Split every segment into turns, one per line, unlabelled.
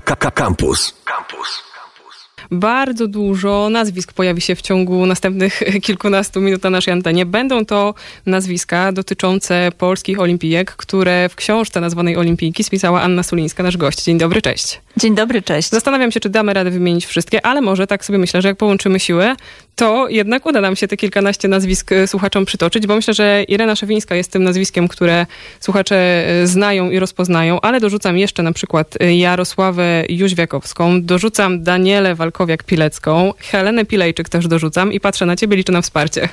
Campus. Campus.
Bardzo dużo nazwisk pojawi się w ciągu następnych kilkunastu minut na naszej antenie. Będą to nazwiska dotyczące polskich olimpijek, które w książce nazwanej Olimpijki spisała Anna Sulińska, nasz gość. Dzień dobry, cześć.
Dzień dobry, cześć.
Zastanawiam się, czy damy radę wymienić wszystkie, ale może tak sobie myślę, że jak połączymy siły, to jednak uda nam się te kilkanaście nazwisk e, słuchaczom przytoczyć, bo myślę, że Irena Szewińska jest tym nazwiskiem, które słuchacze e, znają i rozpoznają, ale dorzucam jeszcze na przykład e, Jarosławę Jóźwiakowską, dorzucam Danielę Walkowiak-Pilecką, Helenę Pilejczyk też dorzucam i patrzę na ciebie, liczę na wsparcie.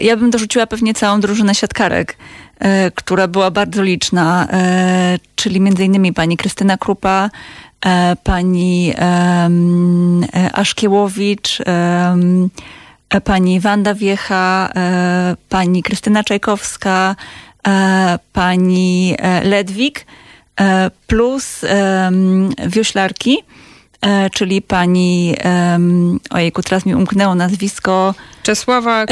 Ja bym dorzuciła pewnie całą drużynę siatkarek, która była bardzo liczna, czyli między innymi pani Krystyna Krupa, E, pani e, Aszkiewowicz, e, pani Wanda Wiecha, pani Krystyna Czajkowska, pani Ledwik, plus wioślarki, czyli pani, ojejku, teraz mi umknęło nazwisko,
Czesława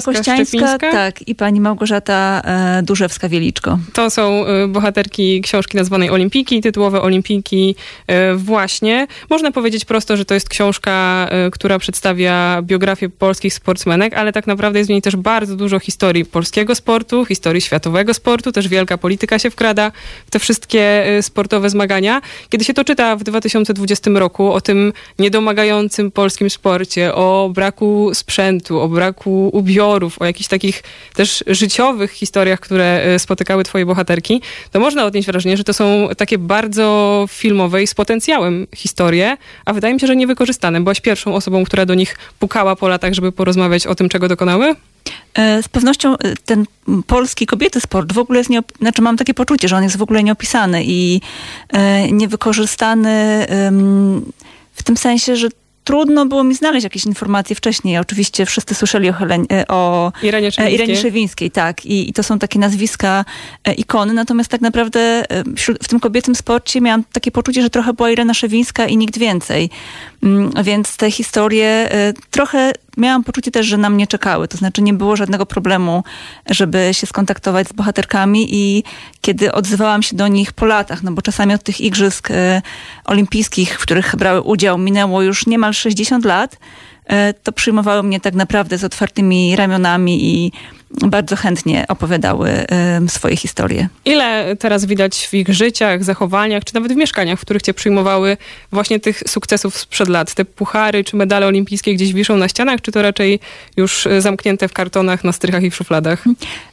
Kościańska,
tak, i pani Małgorzata e, Durzewska-Wieliczko.
To są e, bohaterki książki nazwanej Olimpiki, tytułowe Olimpiki e, właśnie. Można powiedzieć prosto, że to jest książka, e, która przedstawia biografię polskich sportsmenek, ale tak naprawdę jest w niej też bardzo dużo historii polskiego sportu, historii światowego sportu, też wielka polityka się wkrada w te wszystkie e, sportowe zmagania. Kiedy się to czyta w 2020 roku o tym niedomagającym polskim sporcie, o braku sprzętu, o braku ubiorów, o jakichś takich też życiowych historiach, które e, spotykały twoje bohaterki, to można odnieść wrażenie, że to są takie bardzo filmowe i z potencjałem historie, a wydaje mi się, że niewykorzystane. Byłaś pierwszą osobą, która do nich pukała po latach, żeby porozmawiać o tym, czego dokonały?
E, z pewnością e, ten polski kobiety sport w ogóle jest, nie, znaczy mam takie poczucie, że on jest w ogóle nieopisany i niewykorzystany w tym sensie, że trudno było mi znaleźć jakieś informacje wcześniej. Oczywiście wszyscy słyszeli o, Helen, e, o
Irenie Szewińskiej.
Irenie Szewińskiej, tak. I, I, to są takie nazwiska e, ikony. Natomiast tak naprawdę w tym kobiecym sporcie miałam takie poczucie, że trochę była Irena Szewińska i nikt więcej. Mm, więc te historie trochę miałam poczucie też, że na mnie czekały. To znaczy nie było żadnego problemu, żeby się skontaktować z bohaterkami i kiedy odzywałam się do nich po latach, no bo czasami od tych igrzysk y, olimpijskich, w których brały udział, minęło już niemal 60 lat, y, to przyjmowały mnie tak naprawdę z otwartymi ramionami i bardzo chętnie opowiadały swoje historie.
Ile teraz widać w ich życiach, zachowaniach, czy nawet w mieszkaniach, w których cię przyjmowały właśnie tych sukcesów sprzed lat? Te puchary czy medale olimpijskie gdzieś wiszą na ścianach, czy to raczej już zamknięte w kartonach, na strychach i w szufladach?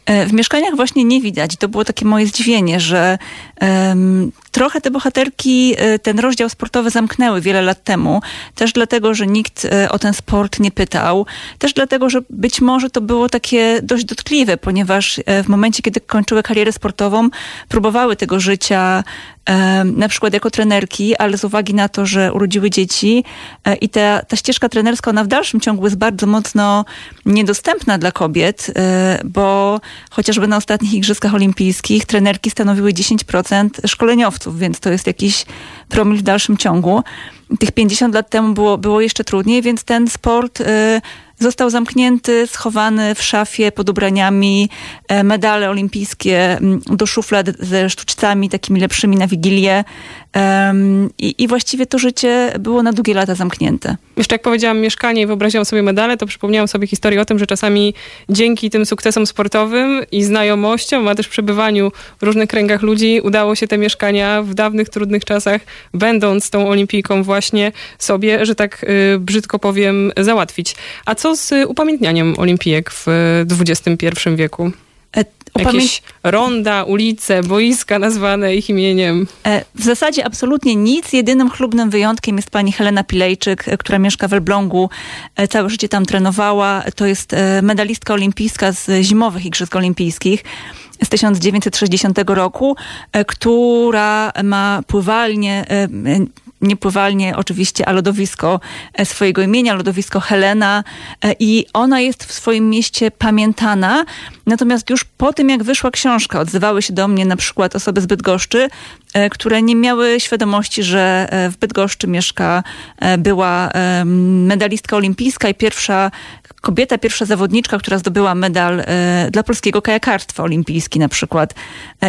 E, w mieszkaniach właśnie nie widać. To było takie moje zdziwienie, że um, trochę te bohaterki e, ten rozdział sportowy zamknęły wiele lat temu. Też dlatego, że nikt e, o ten sport nie pytał. Też dlatego, że być może to było takie dość dotkliwe, ponieważ e, w momencie, kiedy kończyły karierę sportową, próbowały tego życia na przykład jako trenerki, ale z uwagi na to, że urodziły dzieci e, i ta, ta ścieżka trenerska, ona w dalszym ciągu jest bardzo mocno niedostępna dla kobiet, e, bo chociażby na ostatnich Igrzyskach Olimpijskich trenerki stanowiły 10% szkoleniowców, więc to jest jakiś promil w dalszym ciągu. Tych 50 lat temu było, było jeszcze trudniej, więc ten sport został zamknięty, schowany w szafie pod ubraniami, e, medale olimpijskie mm, do szuflad ze sztuczcami takimi lepszymi na Wigilię. I, I, właściwie to życie było na długie lata zamknięte.
Jeszcze jak powiedziałam mieszkanie i wyobraziłam sobie medale, to przypomniałam sobie historię o tym, że czasami dzięki tym sukcesom sportowym i znajomościom, a też przebywaniu w różnych kręgach ludzi, udało się te mieszkania w dawnych, trudnych czasach, będąc tą olimpijką właśnie sobie, że tak y, brzydko powiem, załatwić. A co z upamiętnianiem olimpijek w XXI wieku? E, Jakieś ronda, ulice, boiska nazwane ich imieniem?
E, w zasadzie absolutnie nic. Jedynym chlubnym wyjątkiem jest pani Helena Pilejczyk, e, która mieszka w Elblągu. Całe życie tam trenowała. To jest medalistka olimpijska z zimowych Igrzysk Olimpijskich z 1960 roku, która ma pływalnię niepływalnie oczywiście, a lodowisko e, swojego imienia, lodowisko Helena e, i ona jest w swoim mieście pamiętana Natomiast już po tym, jak wyszła książka, odzywały się do mnie na przykład osoby z Bydgoszczy, e, które nie miały świadomości, że e, w Bydgoszczy mieszka e, była medalistka olimpijska i pierwsza kobieta, pierwsza zawodniczka, która zdobyła medal dla polskiego kajakarstwa olimpijski na przykład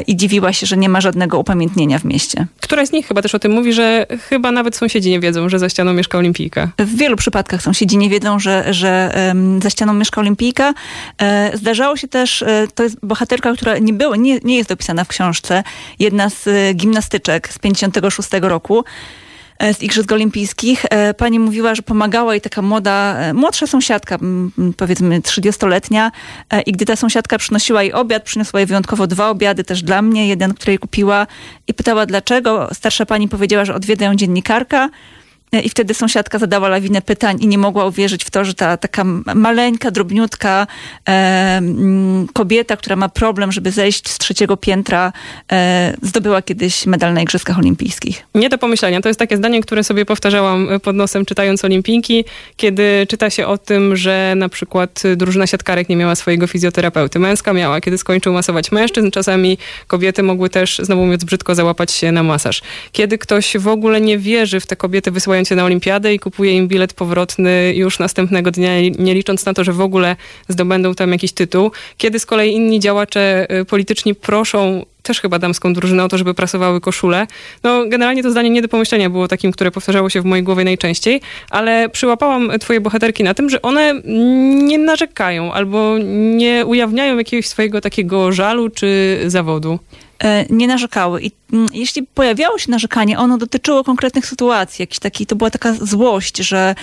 i dziwiła się, że nie ma żadnego upamiętnienia w mieście.
Któraś z nich chyba też o tym mówi, że chyba nawet sąsiedzi nie wiedzą, że za ścianą mieszka olimpijka.
W wielu przypadkach sąsiedzi nie wiedzą, że, że za ścianą mieszka olimpijka. Zdarzało się też, to jest bohaterka, która nie, było, nie, nie jest dopisana w książce, jedna z gimnastyczek z 56 roku, E, z Igrzysk Olimpijskich. E, pani mówiła, że pomagała jej taka młoda, e, młodsza sąsiadka, powiedzmy 30-letnia i gdy ta sąsiadka przynosiła jej obiad, przyniosła jej wyjątkowo dwa obiady też dla mnie, jeden, który jej kupiła i pytała dlaczego. Starsza pani powiedziała, że odwiedza ją dziennikarka, E, I wtedy sąsiadka zadała lawinę pytań i nie mogła uwierzyć w to, że ta taka maleńka, drobniutka e, kobieta, która ma problem, żeby zejść z trzeciego piętra, e, zdobyła kiedyś medal na Igrzyskach Olimpijskich.
Nie do pomyślenia. To jest takie zdanie, które sobie powtarzałam pod nosem czytając olimpijki, kiedy czyta się o tym, że na przykład drużyna siatkarek nie miała swojego fizjoterapeuty. Męska miała. Kiedy skończył masować mężczyzn, czasami kobiety mogły też, znowu mówiąc brzydko, załapać się na masaż. Kiedy ktoś w ogóle nie wierzy w te kobiety, na olimpiadę i kupuje im bilet powrotny już następnego dnia, nie licząc na to, że w ogóle zdobędą tam jakiś tytuł. Kiedy z kolei inni działacze y, polityczni proszą też chyba damską drużynę o to, żeby prasowały koszule. No generalnie to zdanie nie do pomyślenia było takim, które powtarzało się w mojej głowie najczęściej, ale przyłapałam twoje bohaterki na tym, że one nie narzekają albo nie ujawniają jakiegoś swojego takiego żalu czy zawodu.
E, nie narzekały. I mm, jeśli pojawiało się narzekanie, ono dotyczyło konkretnych sytuacji. Jakiś taki, to była taka złość, że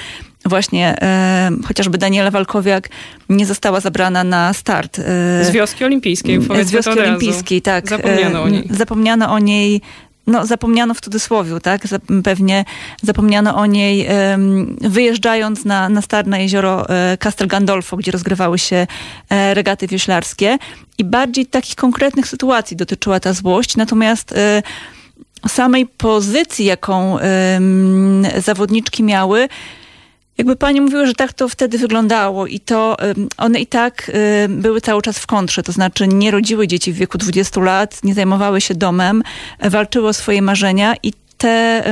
właśnie e, chociażby Daniela Walkowiak nie została zabrana na start.
E, z wioski olimpijskiej.
Z wioski olimpijskiej, tak.
Zapomniano o niej.
Zapomniano o niej no, zapomniano w cudzysłowie, tak? Pewnie zapomniano o niej wyjeżdżając na, na Starne jezioro e, Castel Gandolfo, gdzie rozgrywały się e, regaty wioślarskie. I bardziej takich konkretnych sytuacji dotyczyła ta złość. Natomiast e, samej pozycji, jaką zawodniczki miały, jakby pani mówiła, że tak to wtedy wyglądało i to one i tak były cały czas w kontrze, to znaczy nie rodziły dzieci w wieku 20 lat, nie zajmowały się domem, walczyły o swoje marzenia i te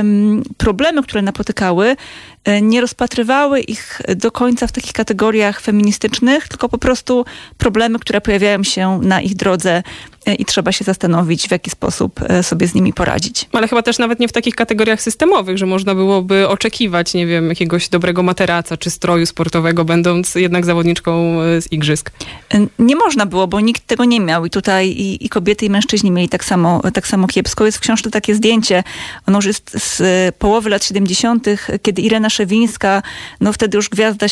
problemy, które napotykały, e, nie rozpatrywały ich do końca w takich kategoriach feministycznych, tylko po prostu problemy, które pojawiają się na ich drodze. E, i trzeba się zastanowić, w jaki sposób e, sobie z nimi poradzić.
Ale chyba też nawet nie w takich kategoriach systemowych, że można byłoby oczekiwać, nie wiem, jakiegoś dobrego materaca czy stroju sportowego, będąc jednak zawodniczką e, z igrzysk.
Nie można było, bo nikt tego nie miał i tutaj i, i kobiety i mężczyźni mieli tak samo, tak samo kiepsko. Jest w książce takie zdjęcie, ono już jest z połowy lat 70., kiedy Irena Szewińska, no wtedy już gwiazda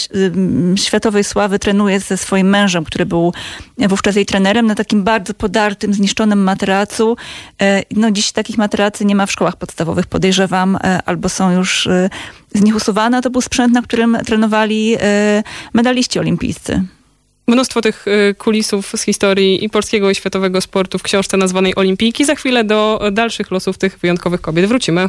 światowej sławy trenuje ze swoim mężem, który był wówczas jej trenerem, na takim bardzo podartym tym zniszczonym materacu. E, no dziś takich materacy nie ma w szkołach podstawowych, podejrzewam, e, albo są już e, z nich usuwane. To był sprzęt, na którym trenowali medaliści olimpijscy.
Mnóstwo tych kulisów z historii i polskiego i światowego sportu w książce nazwanej Olimpijki. Za chwilę do dalszych losów tych wyjątkowych kobiet wrócimy.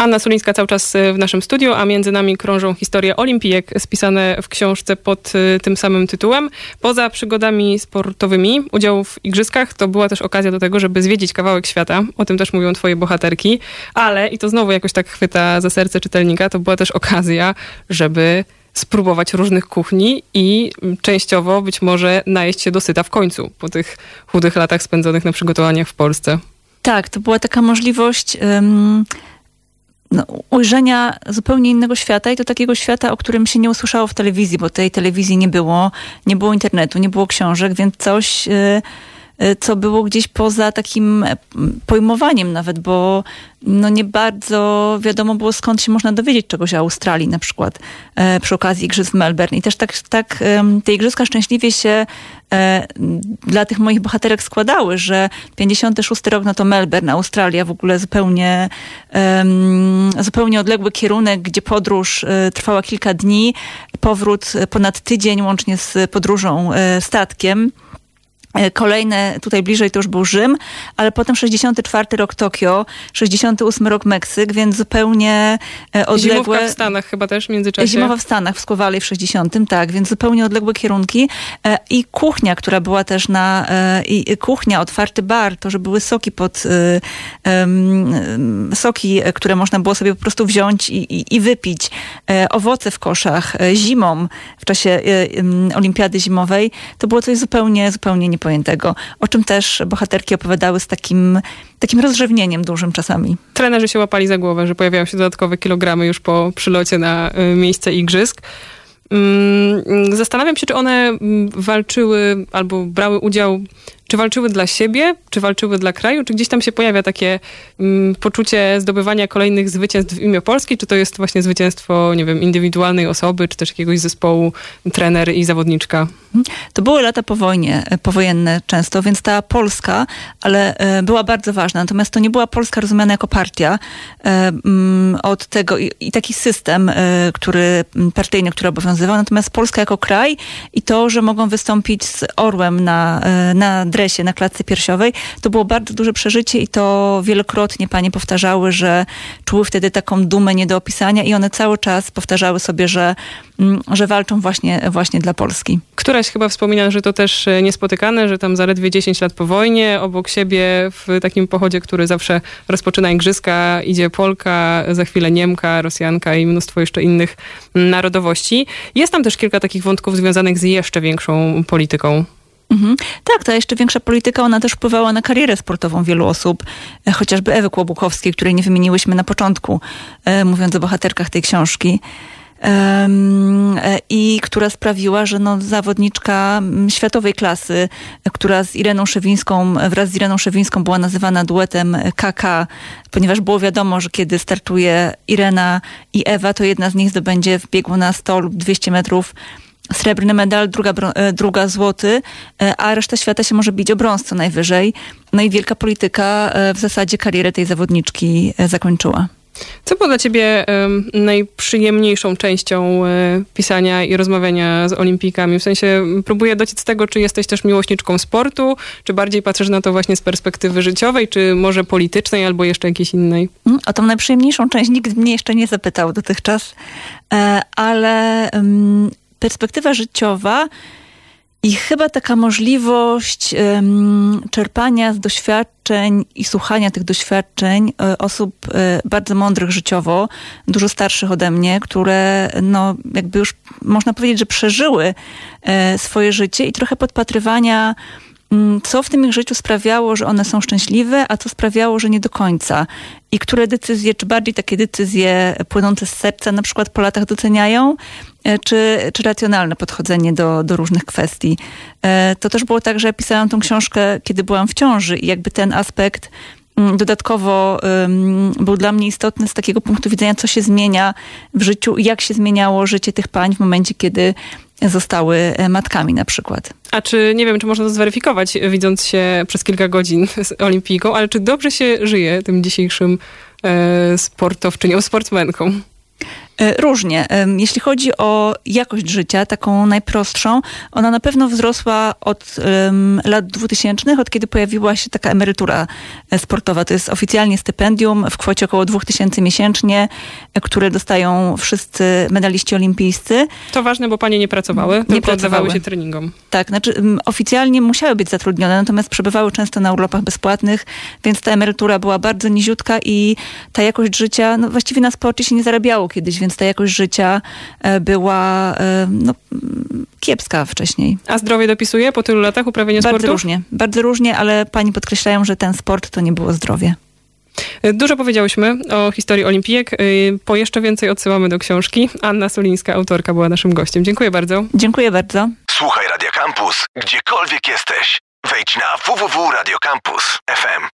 Anna Sulińska cały czas y, w naszym studiu, a między nami krążą historie olimpijek spisane w książce pod y, tym samym tytułem. Poza przygodami sportowymi, udział w igrzyskach to była też okazja do tego, żeby zwiedzić kawałek świata. O tym też mówią twoje bohaterki. Ale, i to znowu jakoś tak chwyta za serce czytelnika, to była też okazja, żeby spróbować różnych kuchni i częściowo być może najeść się dosyta w końcu po tych chudych latach spędzonych na przygotowaniach w Polsce.
Tak, to była taka możliwość um, no, ujrzenia zupełnie innego świata i to takiego świata, o którym się nie usłyszało w telewizji, bo tej telewizji nie było, nie było internetu, nie było książek, więc coś... Yy, co było gdzieś poza takim pojmowaniem nawet, bo no nie bardzo wiadomo było skąd się można dowiedzieć czegoś o Australii na przykład e, przy okazji Igrzysk w Melbourne. I też tak, tak te Igrzyska szczęśliwie się e, dla tych moich bohaterek składały, że 56 rok no to Melbourne, Australia w ogóle zupełnie, zupełnie odległy kierunek, gdzie podróż e, trwała kilka dni, powrót ponad tydzień łącznie z podróżą statkiem. E, kolejne, tutaj bliżej to już był Rzym, ale potem 64 rok Tokio, 68 rok Meksyk, więc zupełnie e, odległe...
Zimowka w Stanach chyba też w międzyczasie.
Zimowa w Stanach, w Skowali w 60, tak, więc zupełnie odległe kierunki. E, I kuchnia, która była też na... I kuchnia, otwarty bar, to, że były soki pod... Soki, które można było sobie po prostu wziąć i, i, i wypić. Owoce w koszach, zimą, w czasie olimpiady zimowej. To było coś zupełnie, zupełnie nie pojętego, o czym też bohaterki opowiadały z takim, takim rozrzewnieniem dużym czasami.
Trenerzy się łapali za głowę, że pojawiają się dodatkowe kilogramy już po przylocie na miejsce igrzysk. Mm, zastanawiam się, czy one walczyły albo brały udział czy walczyły dla siebie, czy walczyły dla kraju, czy gdzieś tam się pojawia takie um, poczucie zdobywania kolejnych zwycięstw w imię Polski, czy to jest właśnie zwycięstwo, nie wiem, indywidualnej osoby, czy też jakiegoś zespołu, trener i zawodniczka?
Mhm. To były lata po wojnie, e, powojenne często, więc ta Polska, ale e, była bardzo ważna. Natomiast to nie była Polska rozumiana jako partia e, mm, od tego i, i taki system, który partyjny, który obowiązywał. Natomiast Polska jako kraj i to, że mogą wystąpić z orłem na, na dresie, na klatce piersiowej, to było bardzo duże przeżycie i to wielokrotnie panie powtarzały, że czuły wtedy taką dumę nie do opisania i one cały czas powtarzały sobie, że, mm, że walczą właśnie, właśnie dla Polski.
Któraś chyba wspomina, że to też e, niespotykane, że tam zaledwie 10 lat po wojnie, obok siebie w takim pochodzie, który zawsze rozpoczyna igrzyska, idzie Polka, za chwilę Niemka, Rosjanka i mnóstwo jeszcze innych narodowości. Jest tam też kilka takich wątków związanych z jeszcze większą polityką.
Mhm. Tak, ta jeszcze większa polityka, ona też wpływała na karierę sportową wielu osób, e, chociażby Ewy Kłobuchowskiej, której nie wymieniłyśmy na początku, e, mówiąc o bohaterkach tej książki. E, I która sprawiła, że no, zawodniczka światowej klasy, która z Ireną Szewińską, wraz z Ireną Szewińską była nazywana duetem KK, ponieważ było wiadomo, że kiedy startuje Irena i Ewa, to jedna z nich zdobędzie w biegu na 100 lub 200 metrów srebrny medal, druga, e, druga złoty, e, a reszta świata się może bić o brąz co najwyżej. No i wielka polityka e, w zasadzie karierę tej zawodniczki zakończyła.
Co było dla ciebie um, najprzyjemniejszą częścią um, pisania i rozmawiania z olimpijkami? W sensie próbuję dociec tego, czy jesteś też miłośniczką sportu, czy bardziej patrzysz na to właśnie z perspektywy życiowej, czy może politycznej, albo jeszcze jakiejś innej?
Mm, o tą najprzyjemniejszą część nikt mnie jeszcze nie zapytał dotychczas, ale perspektywa życiowa i chyba taka możliwość um, czerpania z doświadczeń i słuchania tych doświadczeń e, osób e, bardzo mądrych życiowo, dużo starszych ode mnie, które no jakby już można powiedzieć, że przeżyły e, swoje życie i trochę podpatrywania mm, co w tym ich życiu sprawiało, że one są szczęśliwe, a co sprawiało, że nie do końca. I które decyzje, czy bardziej takie decyzje płynące z serca, na przykład po latach doceniają, czy, czy racjonalne podchodzenie do, do różnych kwestii. E, to też było tak, że pisałam tą książkę, kiedy byłam w ciąży i jakby ten aspekt mm, dodatkowo um, był dla mnie istotny z takiego punktu widzenia, co się zmienia w życiu i jak się zmieniało życie tych pań w momencie, kiedy zostały e, matkami na przykład.
A czy, nie wiem, czy można to zweryfikować, widząc się przez kilka godzin z olimpijką, ale czy dobrze się żyje tym dzisiejszym e, sportowczyniom, sportsmenką?
E, różnie. Jeśli chodzi o jakość życia, taką najprostszą, ona na pewno wzrosła od um, lat 2000, od kiedy pojawiła się taka emerytura e, sportowa. To jest oficjalnie stypendium w kwocie około 2000 miesięcznie, e, które dostają wszyscy medaliści olimpijscy.
To ważne, bo panie nie pracowały, nie tylko pracowały. się treningom.
Tak, znaczy oficjalnie musiały być zatrudnione, natomiast przebywały często na urlopach bezpłatnych, więc ta emerytura była bardzo niziutka i ta jakość życia, no właściwie na sporcie się nie zarabiało kiedyś, więc więc ta jakość życia e, była e, no, kiepska wcześniej.
A zdrowie dopisuje po tylu latach uprawiania
bardzo
sportu?
Bardzo różnie, bardzo różnie, ale pani podkreślają, że ten sport to nie było zdrowie.
E, dużo powiedziałyśmy o historii olimpijek. Po jeszcze więcej odsyłamy do książki. Anna Solińska, autorka, była naszym gościem. Dziękuję bardzo.
Dziękuję bardzo.
Słuchaj Radio Campus, gdziekolwiek jesteś. Wejdź na www.radiocampus.fm.